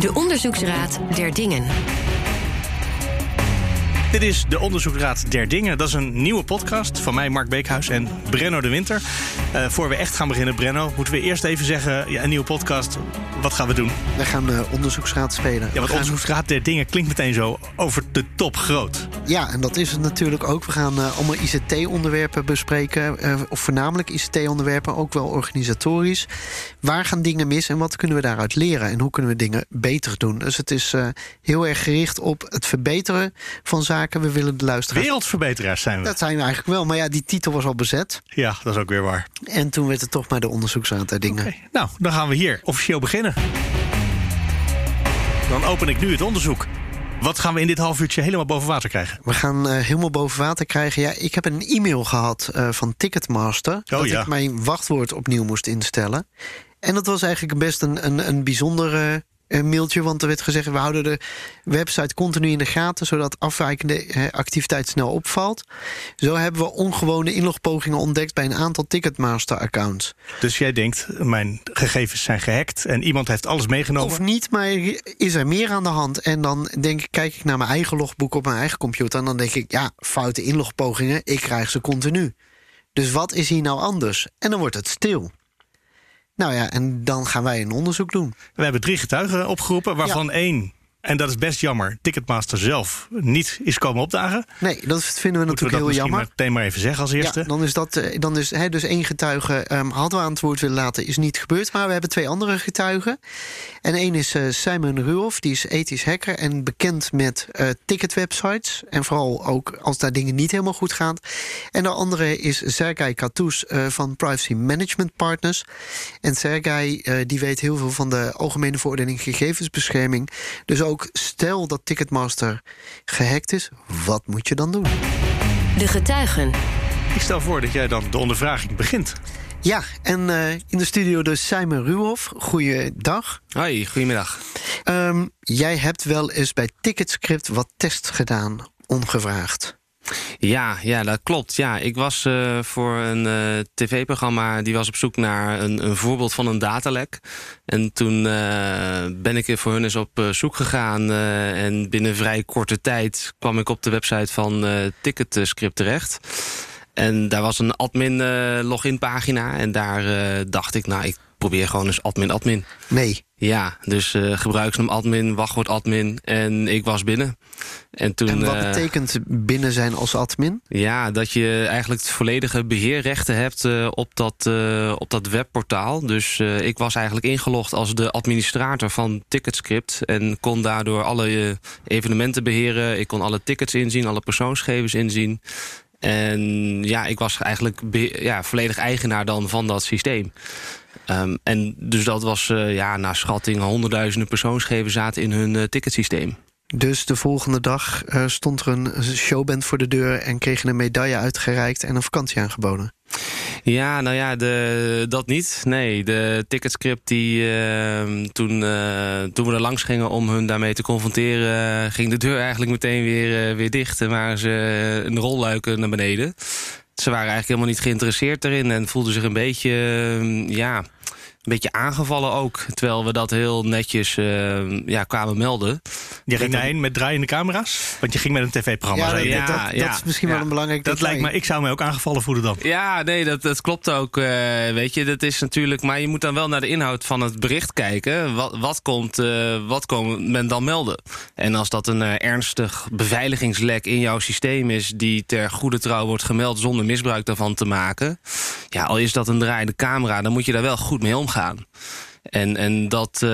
De Onderzoeksraad der Dingen. Dit is de Onderzoeksraad der Dingen. Dat is een nieuwe podcast van mij, Mark Beekhuis en Brenno de Winter. Uh, voor we echt gaan beginnen, Brenno, moeten we eerst even zeggen: ja, een nieuwe podcast. Wat gaan we doen? We gaan de Onderzoeksraad spelen. Ja, want. Onderzoeksraad der Dingen klinkt meteen zo over de top groot. Ja, en dat is het natuurlijk ook. We gaan uh, allemaal ICT-onderwerpen bespreken. Of voornamelijk ICT-onderwerpen, ook wel organisatorisch. Waar gaan dingen mis en wat kunnen we daaruit leren? En hoe kunnen we dingen beter doen? Dus het is heel erg gericht op het verbeteren van zaken. We willen de luisteraars... Wereldverbeteraars zijn we. Dat zijn we eigenlijk wel. Maar ja, die titel was al bezet. Ja, dat is ook weer waar. En toen werd het toch maar de onderzoeksraad der dingen. Okay. Nou, dan gaan we hier officieel beginnen. Dan open ik nu het onderzoek. Wat gaan we in dit half uurtje helemaal boven water krijgen? We gaan uh, helemaal boven water krijgen. Ja, ik heb een e-mail gehad uh, van Ticketmaster. Oh, dat ja. ik mijn wachtwoord opnieuw moest instellen. En dat was eigenlijk best een, een, een bijzondere mailtje, want er werd gezegd... we houden de website continu in de gaten... zodat afwijkende eh, activiteit snel opvalt. Zo hebben we ongewone inlogpogingen ontdekt... bij een aantal Ticketmaster-accounts. Dus jij denkt, mijn gegevens zijn gehackt... en iemand heeft alles meegenomen? Of niet, maar is er meer aan de hand? En dan denk ik, kijk ik naar mijn eigen logboek op mijn eigen computer... en dan denk ik, ja, foute inlogpogingen, ik krijg ze continu. Dus wat is hier nou anders? En dan wordt het stil. Nou ja, en dan gaan wij een onderzoek doen. We hebben drie getuigen opgeroepen, waarvan ja. één, en dat is best jammer, Ticketmaster zelf niet is komen opdagen. Nee, dat vinden we natuurlijk we dat heel jammer. meteen maar even zeggen als eerste. Ja, dan is dat, dan is he, dus één getuige um, hadden we aan het woord willen laten, is niet gebeurd. Maar we hebben twee andere getuigen. En één is uh, Simon Ruoff, die is ethisch hacker en bekend met uh, ticketwebsites. En vooral ook als daar dingen niet helemaal goed gaan. En de andere is Sergei Katous uh, van Privacy Management Partners. En Sergei die weet heel veel van de Algemene Verordening Gegevensbescherming. Dus ook stel dat Ticketmaster gehackt is, wat moet je dan doen? De getuigen. Ik stel voor dat jij dan de ondervraging begint. Ja, en uh, in de studio dus Simon Ruhoff. Goeiedag. Hoi, goedemiddag. Um, jij hebt wel eens bij Ticketscript wat tests gedaan, ongevraagd. Ja, ja, dat klopt. Ja, ik was uh, voor een uh, tv-programma... die was op zoek naar een, een voorbeeld van een datalek. En toen uh, ben ik voor hun eens op zoek gegaan... en binnen vrij korte tijd kwam ik op de website van Ticketscript terecht... En daar was een admin login pagina. En daar dacht ik, nou, ik probeer gewoon eens admin-admin. Nee. Ja, dus uh, gebruiksnaam admin, wachtwoord admin. En ik was binnen. En, toen, en wat betekent binnen zijn als admin? Ja, dat je eigenlijk het volledige beheerrechten hebt uh, op, dat, op dat webportaal. Dus ik was eigenlijk ingelogd als de administrator van Ticketscript. En kon daardoor alle evenementen beheren. Ik kon alle tickets inzien, alle persoonsgegevens inzien. En ja, ik was eigenlijk ja, volledig eigenaar dan van dat systeem. Um, en dus dat was uh, ja, naar schatting honderdduizenden persoonsgegevens zaten in hun uh, ticketsysteem. Dus de volgende dag uh, stond er een showband voor de deur en kreeg je een medaille uitgereikt en een vakantie aangeboden. Ja, nou ja, de, dat niet. Nee, de ticketscript die uh, toen, uh, toen we er langs gingen om hun daarmee te confronteren, ging de deur eigenlijk meteen weer, weer dicht en waren ze een rolluiken naar beneden. Ze waren eigenlijk helemaal niet geïnteresseerd erin en voelden zich een beetje, ja, een beetje aangevallen ook. Terwijl we dat heel netjes uh, ja, kwamen melden. Je ging daarheen met draaiende camera's? Want je ging met een tv-programma. Ja, dat, ja, dat, dat, ja, dat, is misschien ja. wel een belangrijk Dat lijkt me, ik zou me ook aangevallen voelen dan. Ja, nee, dat, dat klopt ook. Uh, weet je, dat is natuurlijk... Maar je moet dan wel naar de inhoud van het bericht kijken. Wat, wat komt, uh, wat komt men dan melden? En als dat een uh, ernstig beveiligingslek in jouw systeem is... die ter goede trouw wordt gemeld zonder misbruik daarvan te maken... ja, al is dat een draaiende camera, dan moet je daar wel goed mee omgaan. En, en dat, uh,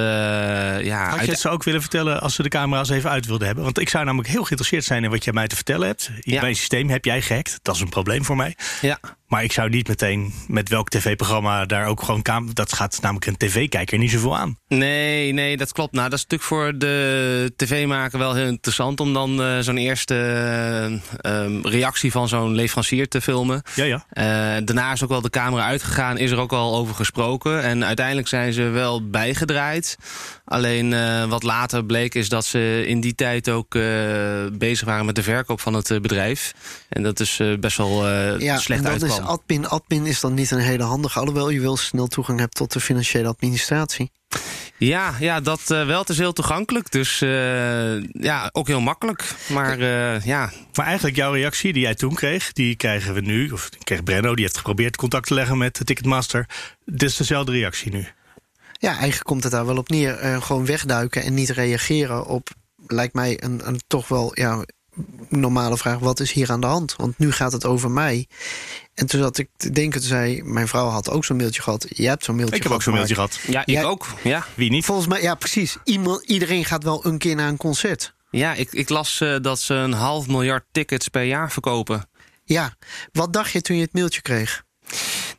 ja... Had je het ze ook willen vertellen als ze de camera's even uit wilden hebben? Want ik zou namelijk heel geïnteresseerd zijn in wat jij mij te vertellen hebt. Ja. Mijn systeem heb jij gehackt. Dat is een probleem voor mij. Ja. Maar ik zou niet meteen met welk tv-programma daar ook gewoon camera... Dat gaat namelijk een tv-kijker niet zoveel aan. Nee, nee, dat klopt. Nou, dat is natuurlijk voor de tv-maker wel heel interessant... om dan uh, zo'n eerste uh, um, reactie van zo'n leverancier te filmen. Ja, ja. Uh, daarna is ook wel de camera uitgegaan, is er ook al over gesproken. En uiteindelijk zijn ze wel bijgedraaid. Alleen uh, wat later bleek is dat ze in die tijd ook uh, bezig waren met de verkoop van het uh, bedrijf. En dat is best wel ja, slecht en dan uitkwam. Is admin, admin is dan niet een hele handige, alhoewel je wel snel toegang hebt tot de financiële administratie. Ja, ja dat uh, wel. Het is heel toegankelijk. Dus uh, ja, ook heel makkelijk. Maar uh, ja. Maar eigenlijk jouw reactie die jij toen kreeg, die krijgen we nu. Of kreeg Brenno, die heeft geprobeerd contact te leggen met de Ticketmaster. Dit is dezelfde reactie nu. Ja, eigenlijk komt het daar wel op neer. gewoon wegduiken en niet reageren op, lijkt mij, een, een toch wel ja, normale vraag: wat is hier aan de hand? Want nu gaat het over mij. En toen zat ik te denken, toen zei mijn vrouw had ook zo'n mailtje gehad. Je hebt zo'n mailtje ik gehad. Ik heb ook zo'n mailtje gehad. Ja, ik ook. Ja. Wie niet? Volgens mij, ja, precies. Iemand, iedereen gaat wel een keer naar een concert. Ja, ik, ik las uh, dat ze een half miljard tickets per jaar verkopen. Ja, wat dacht je toen je het mailtje kreeg?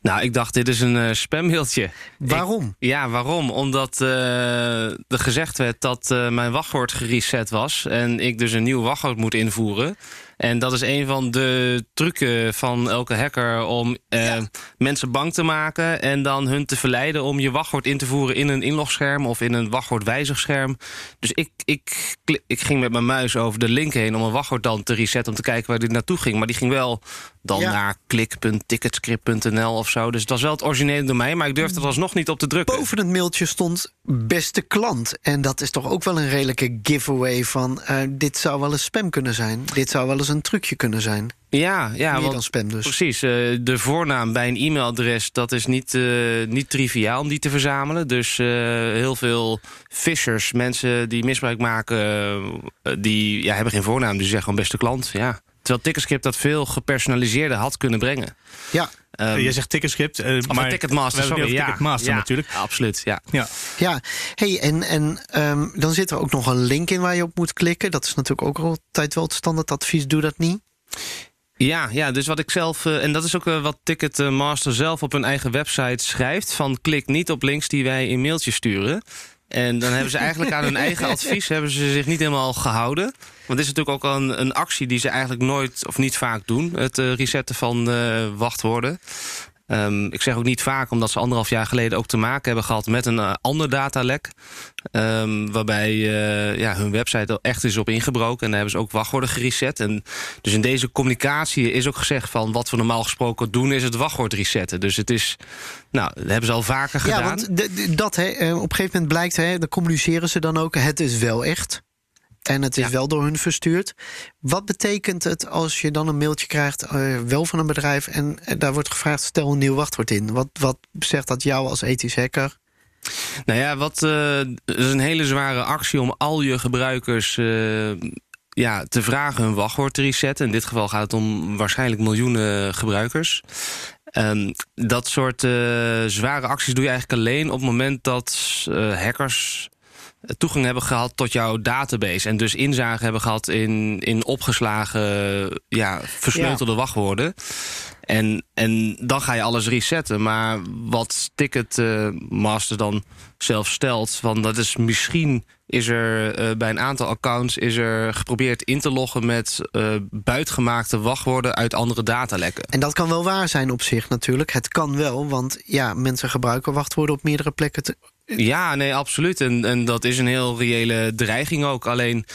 Nou, ik dacht, dit is een uh, spammailtje. Waarom? ja, waarom? Omdat uh, er gezegd werd dat uh, mijn wachtwoord gereset was... en ik dus een nieuw wachtwoord moet invoeren. En dat is een van de trucken van elke hacker om uh, mensen bang te maken en dan hun te verleiden om je wachtwoord in te voeren in een inlogscherm of in een wachtwoordwijzigscherm. Dus ik, ik, ik ging met mijn muis over de link heen om een wachtwoord dan te resetten om te kijken waar dit naartoe ging. Maar die ging wel dan ja. naar klik.ticketscript.nl of zo. Dus het was wel het originele domein, maar ik durfde er alsnog niet op te drukken. Boven het mailtje stond beste klant. En dat is toch ook wel een redelijke giveaway van uh, dit zou wel eens spam kunnen zijn. Dit zou wel eens een trucje kunnen zijn. Ja, ja Meer want, dan spam dus. Precies. Uh, de voornaam bij een e-mailadres, dat is niet, uh, niet triviaal om die te verzamelen. Dus uh, heel veel fishers, mensen die misbruik maken, die ja, hebben geen voornaam. Dus die zeggen gewoon beste klant. Ja. Terwijl Ticketscript dat veel gepersonaliseerder had kunnen brengen. Ja. Um, Jij zegt Ticketscript, uh, maar Ticketmaster, sorry. Ja, Ticketmaster ja, natuurlijk. Absoluut, ja. Ja, ja. Hey, en, en um, dan zit er ook nog een link in waar je op moet klikken. Dat is natuurlijk ook altijd wel het standaardadvies. Doe dat niet. Ja, ja, dus wat ik zelf, uh, en dat is ook uh, wat Ticketmaster zelf op hun eigen website schrijft: van klik niet op links die wij in mailtjes sturen. En dan hebben ze eigenlijk aan hun eigen advies hebben ze zich niet helemaal gehouden. Want dit is natuurlijk ook een, een actie die ze eigenlijk nooit of niet vaak doen. Het uh, resetten van uh, wachtwoorden. Um, ik zeg ook niet vaak, omdat ze anderhalf jaar geleden ook te maken hebben gehad met een uh, ander datalek. Um, waarbij uh, ja, hun website echt is op ingebroken. En daar hebben ze ook wachtwoorden gereset. En dus in deze communicatie is ook gezegd van wat we normaal gesproken doen, is het wachtwoord resetten. Dus het is, nou, dat hebben ze al vaker gedaan. Ja, want dat, hè, op een gegeven moment blijkt, hè, dan communiceren ze dan ook, het is wel echt. En het is ja. wel door hun verstuurd. Wat betekent het als je dan een mailtje krijgt, uh, wel van een bedrijf, en daar wordt gevraagd: stel een nieuw wachtwoord in? Wat, wat zegt dat jou als ethisch hacker? Nou ja, wat uh, is een hele zware actie om al je gebruikers uh, ja, te vragen hun wachtwoord te resetten. In dit geval gaat het om waarschijnlijk miljoenen gebruikers. Um, dat soort zware acties doe je eigenlijk alleen op het moment dat hackers toegang hebben gehad tot jouw database. En dus inzage hebben gehad in, in opgeslagen, ja, versleutelde ja. wachtwoorden. En, en dan ga je alles resetten. Maar wat Ticketmaster dan zelf stelt, van dat is misschien is er uh, bij een aantal accounts is er geprobeerd in te loggen met uh, buitgemaakte wachtwoorden uit andere datalekken. En dat kan wel waar zijn op zich natuurlijk. Het kan wel, want ja, mensen gebruiken wachtwoorden op meerdere plekken. Te... Ja, nee, absoluut. En, en dat is een heel reële dreiging ook. Alleen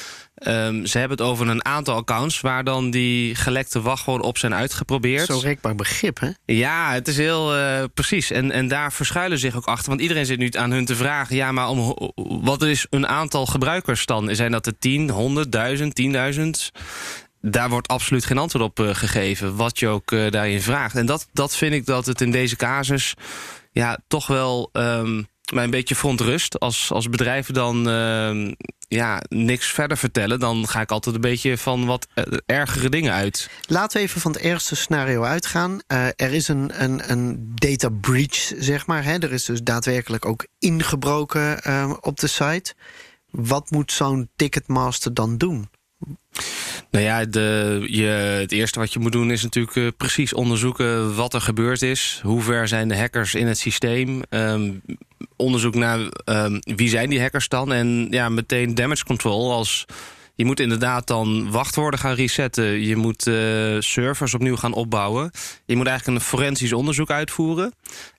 Um, ze hebben het over een aantal accounts waar dan die gelekte wachtwoorden op zijn uitgeprobeerd. Zo rekbaar begrip, hè? Ja, het is heel uh, precies. En, en daar verschuilen zich ook achter. Want iedereen zit nu aan hun te vragen: ja, maar om, wat is een aantal gebruikers dan? Zijn dat er 10, 100, 1000, 10.000? Daar wordt absoluut geen antwoord op uh, gegeven, wat je ook uh, daarin vraagt. En dat, dat vind ik dat het in deze casus ja, toch wel um, mij een beetje verontrust. Als, als bedrijven dan uh, ja, niks verder vertellen, dan ga ik altijd een beetje van wat ergere dingen uit. Laten we even van het ergste scenario uitgaan. Uh, er is een, een, een data breach, zeg maar. Hè? Er is dus daadwerkelijk ook ingebroken uh, op de site. Wat moet zo'n Ticketmaster dan doen? Nou ja, de, je, het eerste wat je moet doen is natuurlijk uh, precies onderzoeken wat er gebeurd is. Hoe ver zijn de hackers in het systeem? Um, onderzoek naar um, wie zijn die hackers dan? En ja, meteen damage control als... Je moet inderdaad dan wachtwoorden gaan resetten. Je moet uh, servers opnieuw gaan opbouwen. Je moet eigenlijk een forensisch onderzoek uitvoeren.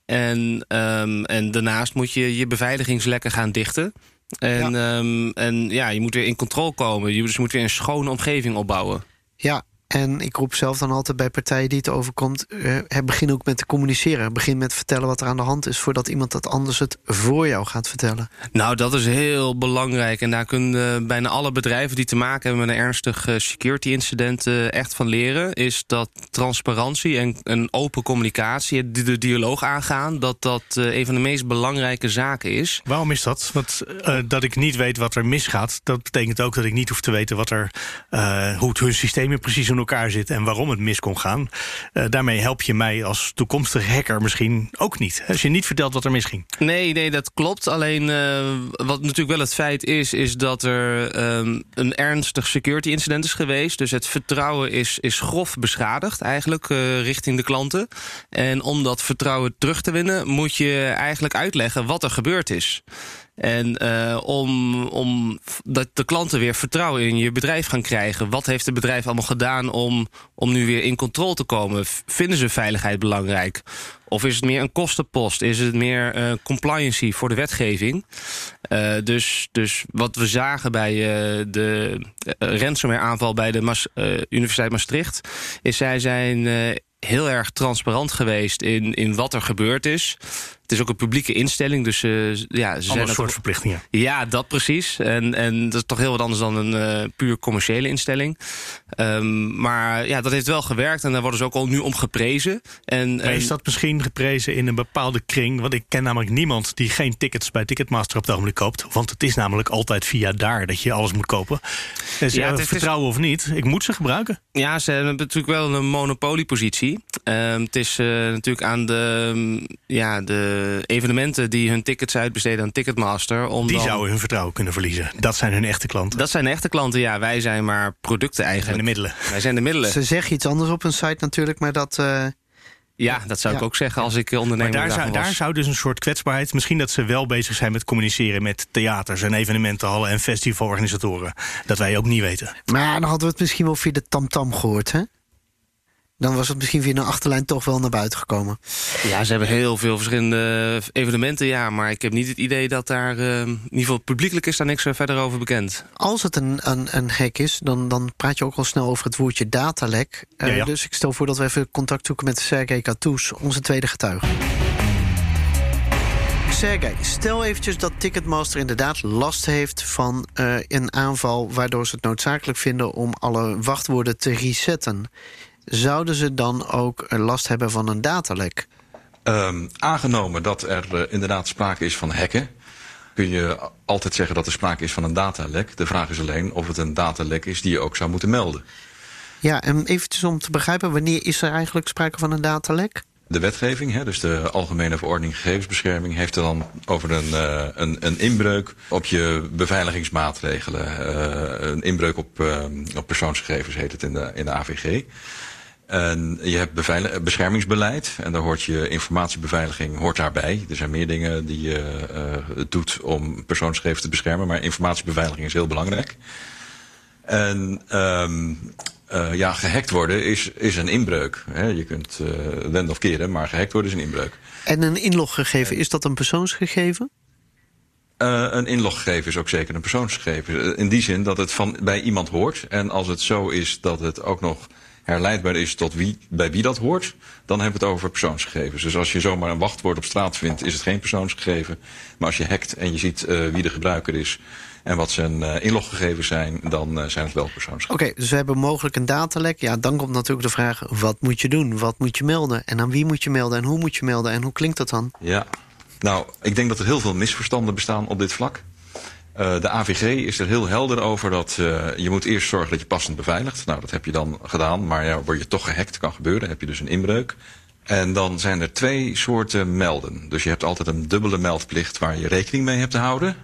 En, um, en daarnaast moet je je beveiligingslekken gaan dichten. En ja. Um, en ja, je moet weer in controle komen. Je dus moet weer een schone omgeving opbouwen. Ja, En ik roep zelf dan altijd bij partijen die het overkomt... Uh, begin ook met te communiceren. Begin met vertellen wat er aan de hand is... voordat iemand dat anders het voor jou gaat vertellen. Nou, dat is heel belangrijk. En daar kunnen bijna alle bedrijven die te maken hebben... met een ernstig security incident echt van leren... is dat transparantie en een open communicatie... de dialoog aangaan, dat dat een van de meest belangrijke zaken is. Waarom is dat? Want dat ik niet weet wat er misgaat... dat betekent ook dat ik niet hoef te weten wat er, hoe het hun systeem precies in elkaar zit en waarom het mis kon gaan. Uh, daarmee help je mij als toekomstige hacker misschien ook niet. Als je niet vertelt wat er misging. Nee, nee, dat klopt. Alleen uh, wat natuurlijk wel het feit is, is dat er um, een ernstig security incident is geweest. Dus het vertrouwen is, is grof beschadigd eigenlijk uh, richting de klanten. En om dat vertrouwen terug te winnen, moet je eigenlijk uitleggen wat er gebeurd is. En uh, om, om dat de klanten weer vertrouwen in je bedrijf gaan krijgen. Wat heeft het bedrijf allemaal gedaan om, om nu weer in controle te komen? Vinden ze veiligheid belangrijk? Of is het meer een kostenpost? Is het meer uh, compliancy voor de wetgeving? Uh, dus, dus wat we zagen bij de ransomware aanval bij de Universiteit Maastricht... is zij zijn heel erg transparant geweest in, in wat er gebeurd is. Het is ook een publieke instelling, dus uh, ja, ze zijn soort verplichtingen. Ja, dat precies. En, en dat is toch heel wat anders dan een uh, puur commerciële instelling. Um, maar ja, dat heeft wel gewerkt en daar worden ze ook al nu om geprezen. En, maar is dat misschien geprezen in een bepaalde kring? Want ik ken namelijk niemand die geen tickets bij Ticketmaster op het ogenblik koopt. Want het is namelijk altijd via daar dat je alles moet kopen. Dus ja, het vertrouwen of niet, ik moet ze gebruiken. Ja, ze hebben natuurlijk wel een monopoliepositie. Um, het is uh, natuurlijk aan de, ja, de evenementen die hun tickets uitbesteden aan Ticketmaster. Om die zouden hun vertrouwen kunnen verliezen. Dat zijn hun echte klanten. Dat zijn echte klanten, ja. Wij zijn maar producten eigenlijk. Wij zijn de middelen. Wij zijn de middelen. Ze zeggen iets anders op hun site natuurlijk, maar dat... Uh... Ja, dat zou ik ook zeggen als ik ondernemer maar daar zou, daar zou dus een soort kwetsbaarheid... misschien dat ze wel bezig zijn met communiceren met theaters... en evenementenhallen en festivalorganisatoren. Dat wij ook niet weten. Maar dan hadden we het misschien wel via de tamtam -tam gehoord, hè? Dan was het misschien via een achterlijn toch wel naar buiten gekomen. Ja, ze hebben heel veel verschillende evenementen, ja. Maar ik heb niet het idee dat daar, uh, in ieder geval publiekelijk is daar niks verder over bekend. Als het een, een, een hack is, dan, dan praat je ook al snel over het woordje datalek. Uh, ja, ja. Dus ik stel voor dat we even contact zoeken met Sergej Katous, onze tweede getuige. Sergej, stel eventjes dat Ticketmaster inderdaad last heeft van uh, een aanval... waardoor ze het noodzakelijk vinden om alle wachtwoorden te resetten zouden ze dan ook last hebben van een datalek? Um, aangenomen dat er uh, inderdaad sprake is van hacken, kun je altijd zeggen dat er sprake is van een datalek. De vraag is alleen of het een datalek is die je ook zou moeten melden. Ja, en eventjes om te begrijpen, wanneer is er eigenlijk sprake van een datalek? De wetgeving, hè, dus de Algemene Verordening Gegevensbescherming, heeft er dan over een, uh, een, een inbreuk op je beveiligingsmaatregelen. Uh, een inbreuk op, op persoonsgegevens heet het in de, in de AVG. En je hebt beschermingsbeleid en daar hoort je informatiebeveiliging hoort daarbij. Er zijn meer dingen die je uh, doet om persoonsgegevens te beschermen, maar informatiebeveiliging is heel belangrijk. En um, uh, ja, gehackt worden is, is een inbreuk. Hè? Je kunt uh, wenden of keren, maar gehackt worden is een inbreuk. En een inloggegeven, is dat een persoonsgegeven? Uh, een inloggegeven is ook zeker een persoonsgegeven. In die zin dat het van, bij iemand hoort. En als het zo is dat het ook nog herleidbaar is tot wie, bij wie dat hoort, dan hebben we het over persoonsgegevens. Dus als je zomaar een wachtwoord op straat vindt, is het geen persoonsgegeven. Maar als je hackt en je ziet uh, wie de gebruiker is en wat zijn uh, inloggegevens zijn, dan uh, zijn het wel persoonsgegevens. Oké, dus we hebben mogelijk een datalek. Ja, dan komt natuurlijk de vraag, wat moet je doen? Wat moet je melden? En aan wie moet je melden? En hoe moet je melden? En hoe klinkt dat dan? Ja, nou, ik denk dat er heel veel misverstanden bestaan op dit vlak. Uh, de AVG is er heel helder over dat uh, je moet eerst zorgen dat je passend beveiligt. Nou, dat heb je dan gedaan, maar ja, word je toch gehackt, kan gebeuren. heb je dus een inbreuk. En dan zijn er twee soorten melden. Dus je hebt altijd een dubbele meldplicht waar je rekening mee hebt te houden.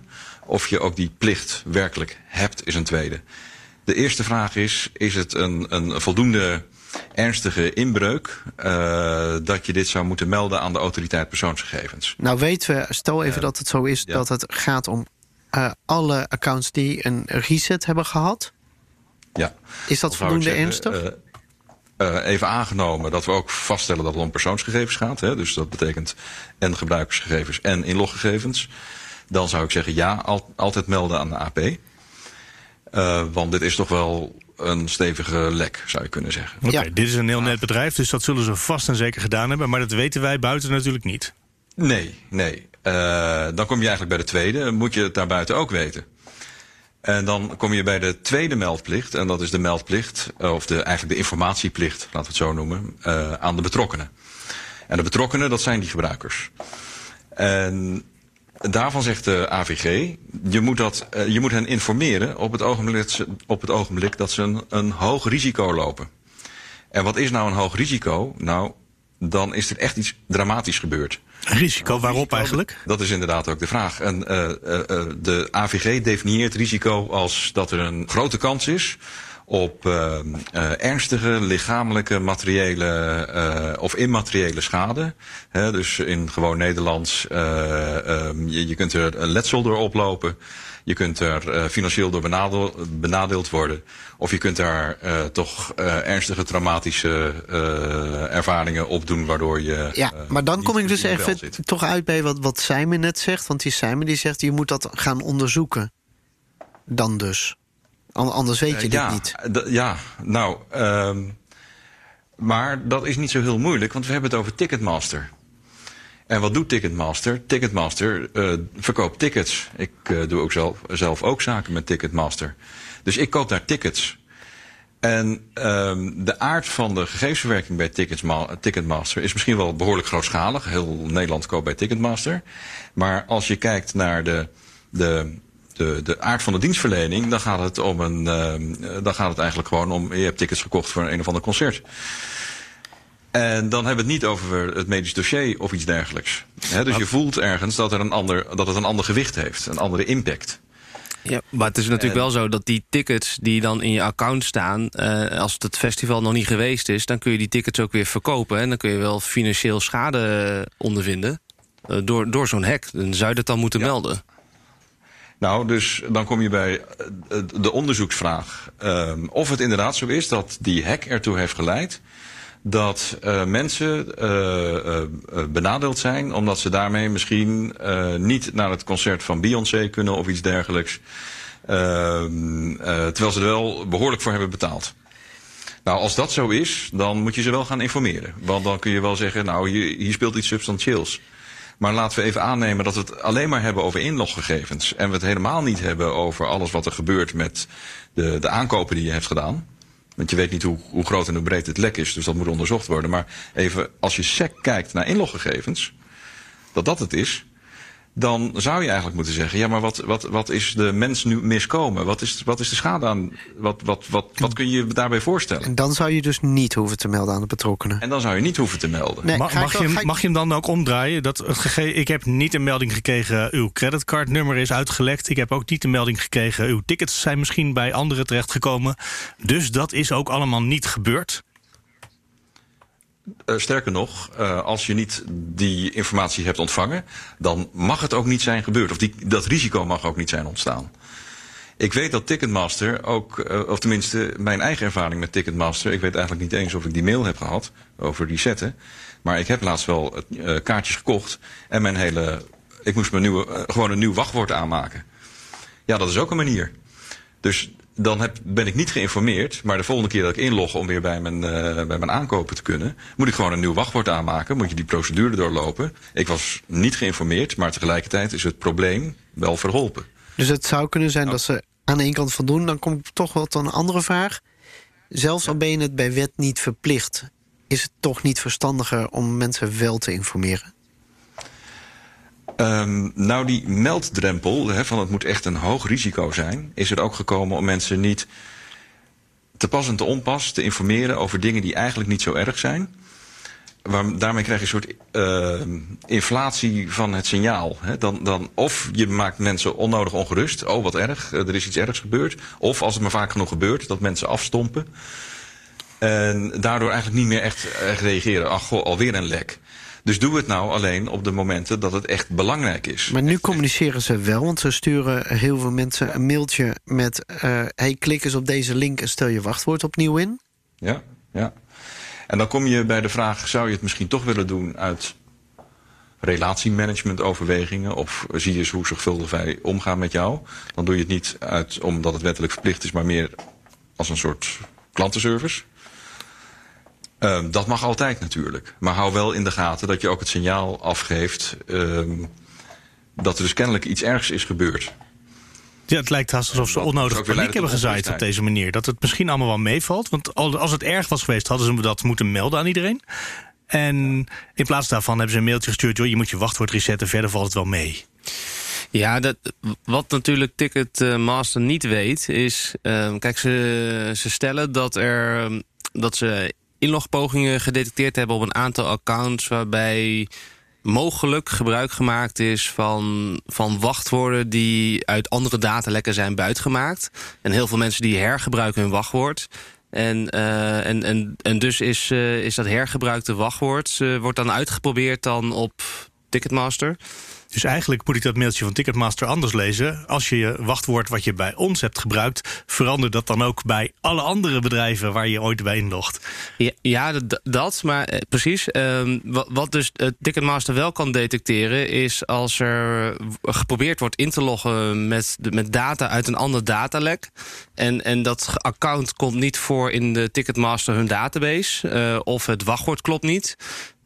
Of je ook die plicht werkelijk hebt, is een tweede. De eerste vraag is, is het een, een voldoende ernstige inbreuk uh, dat je dit zou moeten melden aan de autoriteit persoonsgegevens. Nou weten we, stel even uh, dat het zo is ja. dat het gaat om uh, alle accounts die een reset hebben gehad? Ja. Is dat voldoende zeggen, ernstig? Uh, uh, even aangenomen dat we ook vaststellen dat het om persoonsgegevens gaat. Hè, dus dat betekent en gebruikersgegevens en inloggegevens. Dan zou ik zeggen ja, al, altijd melden aan de AP. want dit is toch wel een stevige lek, zou je kunnen zeggen. Oké, Ja. dit is een heel net bedrijf, dus dat zullen ze vast en zeker gedaan hebben. Maar dat weten wij buiten natuurlijk niet. Nee, nee. Eh, dan kom je eigenlijk bij de tweede. Moet je het daarbuiten ook weten. En dan kom je bij de tweede meldplicht. En dat is de meldplicht, eh, of de, eigenlijk de informatieplicht, laten we het zo noemen, eh, aan de betrokkenen. En de betrokkenen, dat zijn die gebruikers. En daarvan zegt de AVG, je moet, dat, je moet hen informeren op het ogenblik, op het ogenblik dat ze een, een hoog risico lopen. En wat is nou een hoog risico? Nou, dan is er echt iets dramatisch gebeurd. Risico waarop eigenlijk? Dat is inderdaad ook de vraag. En, eh, eh, eh, de AVG definieert risico als dat er een grote kans is op ernstige lichamelijke, materiële of immateriële schade. Dus in gewoon Nederlands, eh, ehm, je, je kunt er een letsel door oplopen. Je kunt er eh, financieel door benadeel- benadeeld worden. Of je kunt daar eh, toch eh, ernstige traumatische ervaringen opdoen, waardoor je. Ja, maar dan kom ik dus even zit. toch uit bij wat, wat Simon net zegt. Want die Simon die zegt, je moet dat gaan onderzoeken. Dan dus. An- Anders weet je dit ja, niet. ja, nou, ehm, maar dat is niet zo heel moeilijk, want we hebben het over Ticketmaster. En wat doet Ticketmaster? Ticketmaster eh, verkoopt tickets. Ik eh, doe ook zelf, zelf ook zaken met Ticketmaster. Dus ik koop daar tickets. En ehm, de aard van de gegevensverwerking bij Ticketmaster is misschien wel behoorlijk grootschalig. Heel Nederland koopt bij Ticketmaster. Maar als je kijkt naar de, de, de, de aard van de dienstverlening, dan gaat het om een. ehm, dan gaat het eigenlijk gewoon om. Je hebt tickets gekocht voor een, een of ander concert. En dan hebben we het niet over het medisch dossier of iets dergelijks. Dus je voelt ergens dat, er een ander, dat het een ander gewicht heeft, een andere impact. Ja, maar het is natuurlijk wel zo dat die tickets die dan in je account staan... eh, als het festival nog niet geweest is... dan kun je die tickets ook weer verkopen. En dan kun je wel financieel schade ondervinden eh, door, door zo'n hack. Dan zou je dat dan moeten Ja. melden. Nou, dus dan kom je bij eh, de onderzoeksvraag. Ehm, of het inderdaad zo is dat die hack ertoe heeft geleid dat eh, mensen eh, eh, benadeeld zijn omdat ze daarmee misschien niet naar het concert van Beyoncé kunnen of iets dergelijks. Ehm, eh, terwijl ze er wel behoorlijk voor hebben betaald. Nou, als dat zo is, dan moet je ze wel gaan informeren. Want dan kun je wel zeggen, nou, hier, hier speelt iets substantieels. Maar laten we even aannemen dat we het alleen maar hebben over inloggegevens. En we het helemaal niet hebben over alles wat er gebeurt met de, de aankopen die je hebt gedaan. Want je weet niet hoe, hoe groot en hoe breed het lek is, dus dat moet onderzocht worden. Maar even, als je sec kijkt naar inloggegevens, dat dat het is, dan zou je eigenlijk moeten zeggen: ja, maar wat, wat, wat is de mens nu miskomen? Wat is, wat is de schade aan? Wat, wat, wat, wat kun je je daarbij voorstellen? En dan zou je dus niet hoeven te melden aan de betrokkenen. En dan zou je niet hoeven te melden. Nee, Mag, mag, je, mag je hem dan ook omdraaien? Dat het gege- ik heb niet een melding gekregen, uw creditcardnummer is uitgelekt. Ik heb ook niet de melding gekregen, uw tickets zijn misschien bij anderen terechtgekomen. Dus dat is ook allemaal niet gebeurd. Eh, sterker nog, eh, als je niet die informatie hebt ontvangen, dan mag het ook niet zijn gebeurd. Of die, dat risico mag ook niet zijn ontstaan. Ik weet dat Ticketmaster ook, eh, of tenminste mijn eigen ervaring met Ticketmaster, ik weet eigenlijk niet eens of ik die mail heb gehad over die zetten. Maar ik heb laatst wel kaartjes gekocht en mijn hele, ik moest mijn nieuwe, gewoon een nieuw wachtwoord aanmaken. Ja, dat is ook een manier. Dus dan heb, ben ik niet geïnformeerd. Maar de volgende keer dat ik inlog om weer bij mijn, eh, bij mijn aankopen te kunnen, moet ik gewoon een nieuw wachtwoord aanmaken. Moet je die procedure doorlopen. Ik was niet geïnformeerd, maar tegelijkertijd is het probleem wel verholpen. Dus het zou kunnen zijn Nou. dat ze aan de ene kant voldoen. Dan kom ik toch wel tot een andere vraag. Zelfs al ben je het bij wet niet verplicht... is het toch niet verstandiger om mensen wel te informeren? Ehm, nou, die melddrempel, van het moet echt een hoog risico zijn, is er ook gekomen om mensen niet te pas en te onpas te informeren over dingen die eigenlijk niet zo erg zijn. Waar, daarmee krijg je een soort ehm, inflatie van het signaal. Dan, dan, of je maakt mensen onnodig ongerust. Oh, wat erg, eh, er is iets ergs gebeurd. Of als het maar vaak genoeg gebeurt, dat mensen afstompen. En daardoor eigenlijk niet meer echt, echt reageren. Ach, goh, alweer een lek. Dus doe het nou alleen op de momenten dat het echt belangrijk is. Maar nu communiceren ze wel, want ze sturen heel veel mensen een mailtje met... eh hey, klik eens op deze link en stel je wachtwoord opnieuw in. Ja, ja. En dan kom je bij de vraag: zou je het misschien toch willen doen uit relatiemanagement overwegingen? Of zie je eens hoe zorgvuldig wij omgaan met jou? Dan doe je het niet uit omdat het wettelijk verplicht is, maar meer als een soort klantenservice. Ehm, dat mag altijd natuurlijk. Maar hou wel in de gaten dat je ook het signaal afgeeft ehm, dat er dus kennelijk iets ergs is gebeurd. Ja, het lijkt haast alsof ze onnodig paniek hebben gezaaid op deze manier. Dat het misschien allemaal wel meevalt. Want al- als het erg was geweest, hadden ze dat moeten melden aan iedereen. En in plaats daarvan hebben ze een mailtje gestuurd... joh, je moet je wachtwoord resetten, verder valt het wel mee. Ja, dat, wat natuurlijk Ticketmaster niet weet, is... ehm, kijk, ze, ze stellen dat, er, dat ze inlogpogingen gedetecteerd hebben op een aantal accounts... waarbij mogelijk gebruik gemaakt is van, van wachtwoorden... die uit andere datalekken zijn buitgemaakt. En heel veel mensen die hergebruiken hun wachtwoord... En, eh, en, en, en dus is, eh, is dat hergebruikte wachtwoord... eh, wordt dan uitgeprobeerd dan op Ticketmaster... Dus eigenlijk moet ik dat mailtje van Ticketmaster anders lezen. Als je je wachtwoord wat je bij ons hebt gebruikt... verander dat dan ook bij alle andere bedrijven waar je ooit bij inlogt. Ja, dat, maar eh, precies. Ehm, wat, dus eh, Ticketmaster wel kan detecteren... is als er geprobeerd wordt in te loggen met, met data uit een ander datalek... En, en dat account komt niet voor in de Ticketmaster hun database... eh, of het wachtwoord klopt niet...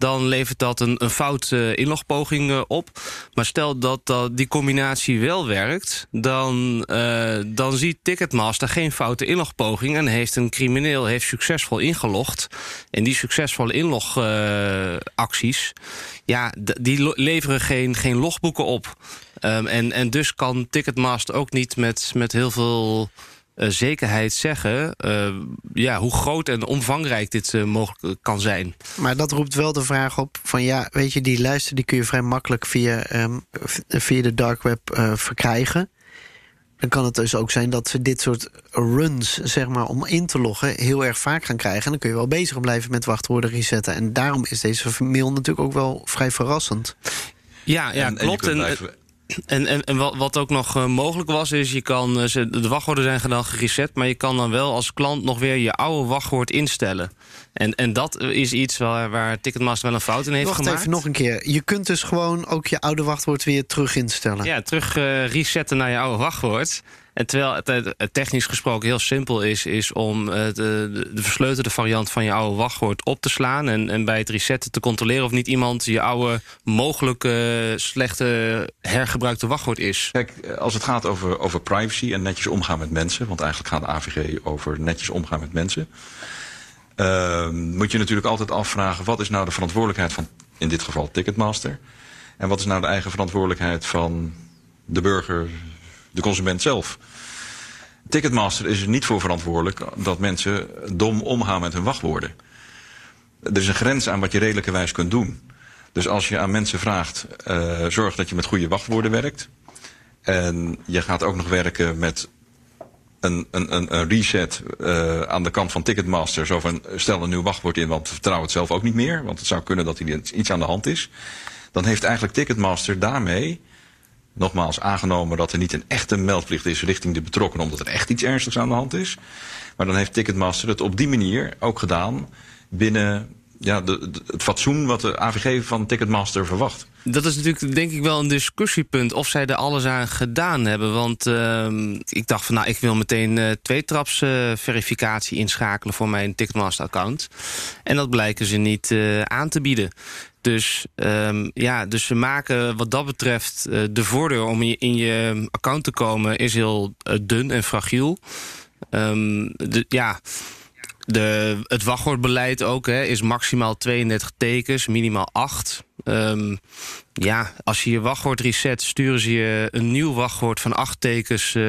dan levert dat een, een fout eh, inlogpoging eh, op. Maar stel dat, dat die combinatie wel werkt... Dan, eh, dan ziet Ticketmaster geen foute inlogpoging... en heeft een crimineel heeft succesvol ingelogd. En die succesvolle inlogacties... ja, die leveren geen, geen logboeken op. Ehm, en, en dus kan Ticketmaster ook niet met, met heel veel zekerheid zeggen... eh, ja, hoe groot en omvangrijk dit eh, mogelijk kan zijn. Maar dat roept wel de vraag op van ja, weet je, die lijsten die kun je vrij makkelijk via, ehm, via de dark web eh, verkrijgen. Dan kan het dus ook zijn dat ze dit soort runs, zeg maar, om in te loggen, heel erg vaak gaan krijgen. En dan kun je wel bezig blijven met wachtwoorden resetten. En daarom is deze mail natuurlijk ook wel vrij verrassend. Ja, ja En- en je klopt. kunt En, blijven- en, en, en wat, wat ook nog eh, mogelijk was, is je kan. eh, de wachtwoorden zijn dan gereset, maar je kan dan wel als klant nog weer je oude wachtwoord instellen. En, en dat is iets waar, waar Ticketmaster wel een fout in heeft Wacht gemaakt. even nog een keer. Je kunt dus gewoon ook je oude wachtwoord weer terug instellen. Ja, terug eh, resetten naar je oude wachtwoord. En terwijl het, technisch gesproken heel simpel is, is om eh, de, de, de versleutelde variant van je oude wachtwoord op te slaan. En, en bij het resetten te controleren of niet iemand je oude mogelijk eh, slechte hergebruikte wachtwoord is. Kijk, als het gaat over, over privacy en netjes omgaan met mensen... want eigenlijk gaat de AVG over netjes omgaan met mensen... ehm, moet je natuurlijk altijd afvragen... wat is nou de verantwoordelijkheid van, in dit geval Ticketmaster... en wat is nou de eigen verantwoordelijkheid van de burger, de consument zelf... Ticketmaster is er niet voor verantwoordelijk dat mensen dom omgaan met hun wachtwoorden. Er is een grens aan wat je redelijkerwijs kunt doen. Dus als je aan mensen vraagt, eh, zorg dat je met goede wachtwoorden werkt. En je gaat ook nog werken met een, een, een, reset eh, aan de kant van Ticketmaster. Zo van, stel een nieuw wachtwoord in, want vertrouw het zelf ook niet meer. Want het zou kunnen dat er iets aan de hand is. Dan heeft eigenlijk Ticketmaster daarmee, nogmaals aangenomen dat er niet een echte meldplicht is richting de betrokkenen, omdat er echt iets ernstigs aan de hand is. Maar dan heeft Ticketmaster het op die manier ook gedaan binnen ja, de, het fatsoen wat de AVG van Ticketmaster verwacht. Dat is natuurlijk denk ik wel een discussiepunt of zij er alles aan gedaan hebben. Want ehm, ik dacht van nou, ik wil meteen eh tweetraps eh, verificatie inschakelen voor mijn Ticketmaster account. En dat blijken ze niet eh, aan te bieden. Dus ehm, ja, dus ze maken wat dat betreft eh, de voordeur om in je, in je account te komen is heel eh, dun en fragiel. De, ja, de, het wachtwoordbeleid ook hè, is maximaal 32 tekens, minimaal 8. Ehm, ja, als je je wachtwoord reset, sturen ze je een nieuw wachtwoord van 8 tekens eh,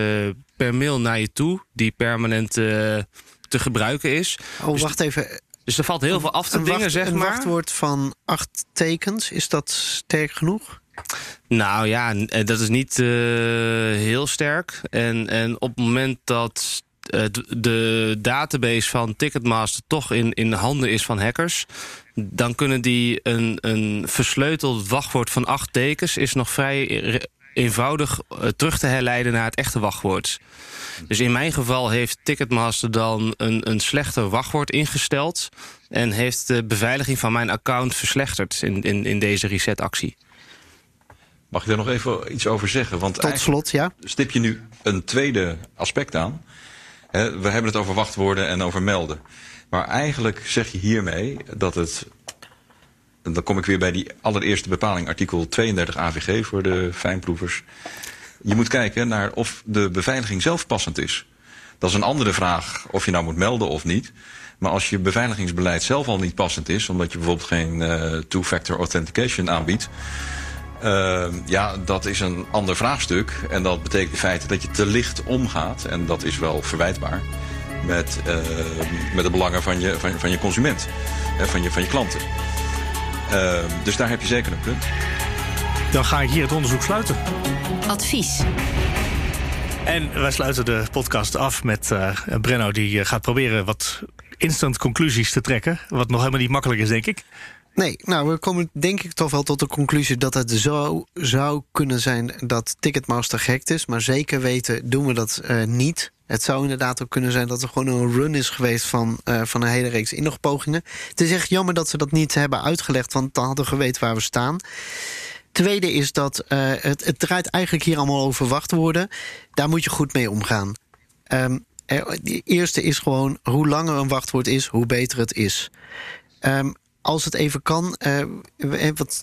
per mail naar je toe, die permanent te gebruiken is. Oh, wacht even. Dus er valt heel veel af te Een, dingen, wacht- zeg een maar. wachtwoord van acht tekens, is dat sterk genoeg? Nou ja, eh, dat is niet eh, heel sterk. En, en op het moment dat eh, de database van Ticketmaster toch in, in de handen is van hackers, dan kunnen die een, een versleuteld wachtwoord van acht tekens is nog vrij eenvoudig eh, terug te herleiden naar het echte wachtwoord. Dus in mijn geval heeft Ticketmaster dan een, een slechter wachtwoord ingesteld en heeft de beveiliging van mijn account verslechterd in, in, in deze resetactie. Mag ik daar nog even iets over zeggen? Want Tot eigenlijk slot, ja. stip je nu een tweede aspect aan. Hè, we hebben het over wachtwoorden en over melden. Maar eigenlijk zeg je hiermee dat het. Dan kom ik weer bij die allereerste bepaling, artikel 32 AVG voor de fijnproevers. Je moet kijken naar of de beveiliging zelf passend is. Dat is een andere vraag of je nou moet melden of niet. Maar als je beveiligingsbeleid zelf al niet passend is, omdat je bijvoorbeeld geen uh, two-factor authentication aanbiedt. Uh, ja, dat is een ander vraagstuk. En dat betekent in feite dat je te licht omgaat. En dat is wel verwijtbaar. Met, uh, met de belangen van je, van, je consument. Hè, van, je, van je klanten. Ehm, dus daar heb je zeker een punt. Dan ga ik hier het onderzoek sluiten. Advies. En wij sluiten de podcast af met uh, Brenno, die gaat proberen wat instant conclusies te trekken. Wat nog helemaal niet makkelijk is, denk ik. Nee, nou, we komen denk ik toch wel tot de conclusie dat het zo zou kunnen zijn dat Ticketmaster gehackt is. Maar zeker weten doen we dat uh, niet. Het zou inderdaad ook kunnen zijn dat er gewoon een run is geweest van, uh, van een hele reeks inlogpogingen. Het is echt jammer dat ze dat niet hebben uitgelegd, want dan hadden we geweten waar we staan. Tweede is dat uh, het, het draait eigenlijk hier allemaal over wachtwoorden. Daar moet je goed mee omgaan. Um, de eerste is gewoon hoe langer een wachtwoord is, hoe beter het is. Um, als het even kan, uh, wat,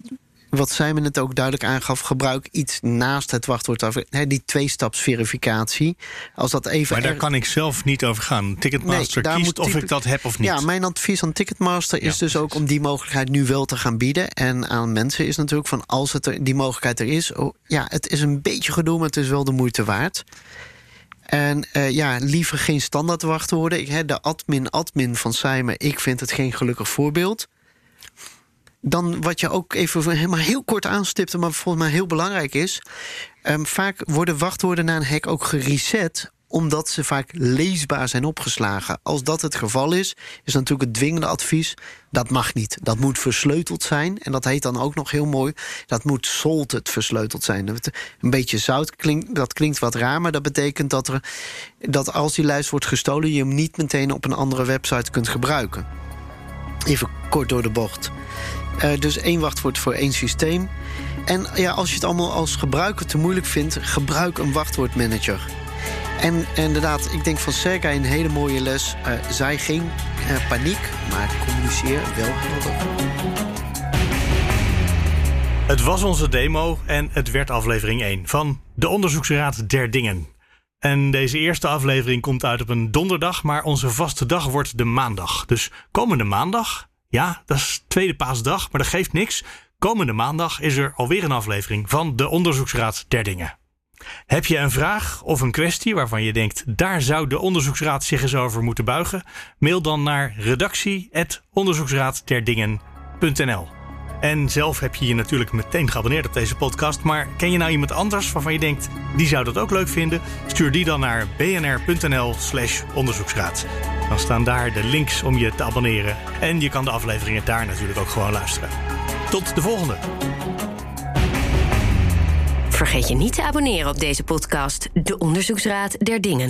wat Simon het ook duidelijk aangaf, gebruik iets naast het wachtwoord. He, die tweestapsverificatie. Als dat even maar daar kan ik zelf niet over gaan. Ticketmaster nee, kiest of ik dat heb of niet. Ja, mijn advies aan Ticketmaster is ja, dus ook om die mogelijkheid nu wel te gaan bieden. En aan mensen is natuurlijk van als het er, die mogelijkheid er is. Oh, ja, het is een beetje gedoe, maar het is wel de moeite waard. En uh, ja, liever geen standaard wachtwoorden. Ik, de admin-admin van Simon, ik vind het geen gelukkig voorbeeld. Dan wat je ook even maar heel kort aanstipte, maar volgens mij heel belangrijk is. Um, vaak worden wachtwoorden na een hack ook gereset omdat ze vaak leesbaar zijn opgeslagen. Als dat het geval is, is natuurlijk het dwingende advies... dat mag niet. Dat moet versleuteld zijn. En dat heet dan ook nog heel mooi... dat moet salted versleuteld zijn. Een beetje zout klinkt, dat klinkt wat raar... maar dat betekent dat, er, dat als die lijst wordt gestolen... je hem niet meteen op een andere website kunt gebruiken. Even kort door de bocht. Uh, dus één wachtwoord voor één systeem. En ja, als je het allemaal als gebruiker te moeilijk vindt... gebruik een wachtwoordmanager. En inderdaad, ik denk van Sergei een hele mooie les. Uh, zij geen uh, paniek, maar communiceer wel helder. Het was onze demo en het werd aflevering 1 van de Onderzoeksraad der Dingen. En deze eerste aflevering komt uit op een donderdag, maar onze vaste dag wordt de maandag. Dus komende maandag, ja, dat is tweede paasdag, maar dat geeft niks. Komende maandag is er alweer een aflevering van de Onderzoeksraad der Dingen. Heb je een vraag of een kwestie waarvan je denkt, daar zou de onderzoeksraad zich eens over moeten buigen? Mail dan naar redactie.onderzoeksraadderdingen.nl. En zelf heb je je natuurlijk meteen geabonneerd op deze podcast. Maar ken je nou iemand anders waarvan je denkt, die zou dat ook leuk vinden? Stuur die dan naar bnr.nl/slash onderzoeksraad. Dan staan daar de links om je te abonneren. En je kan de afleveringen daar natuurlijk ook gewoon luisteren. Tot de volgende. Vergeet je niet te abonneren op deze podcast, De Onderzoeksraad der Dingen.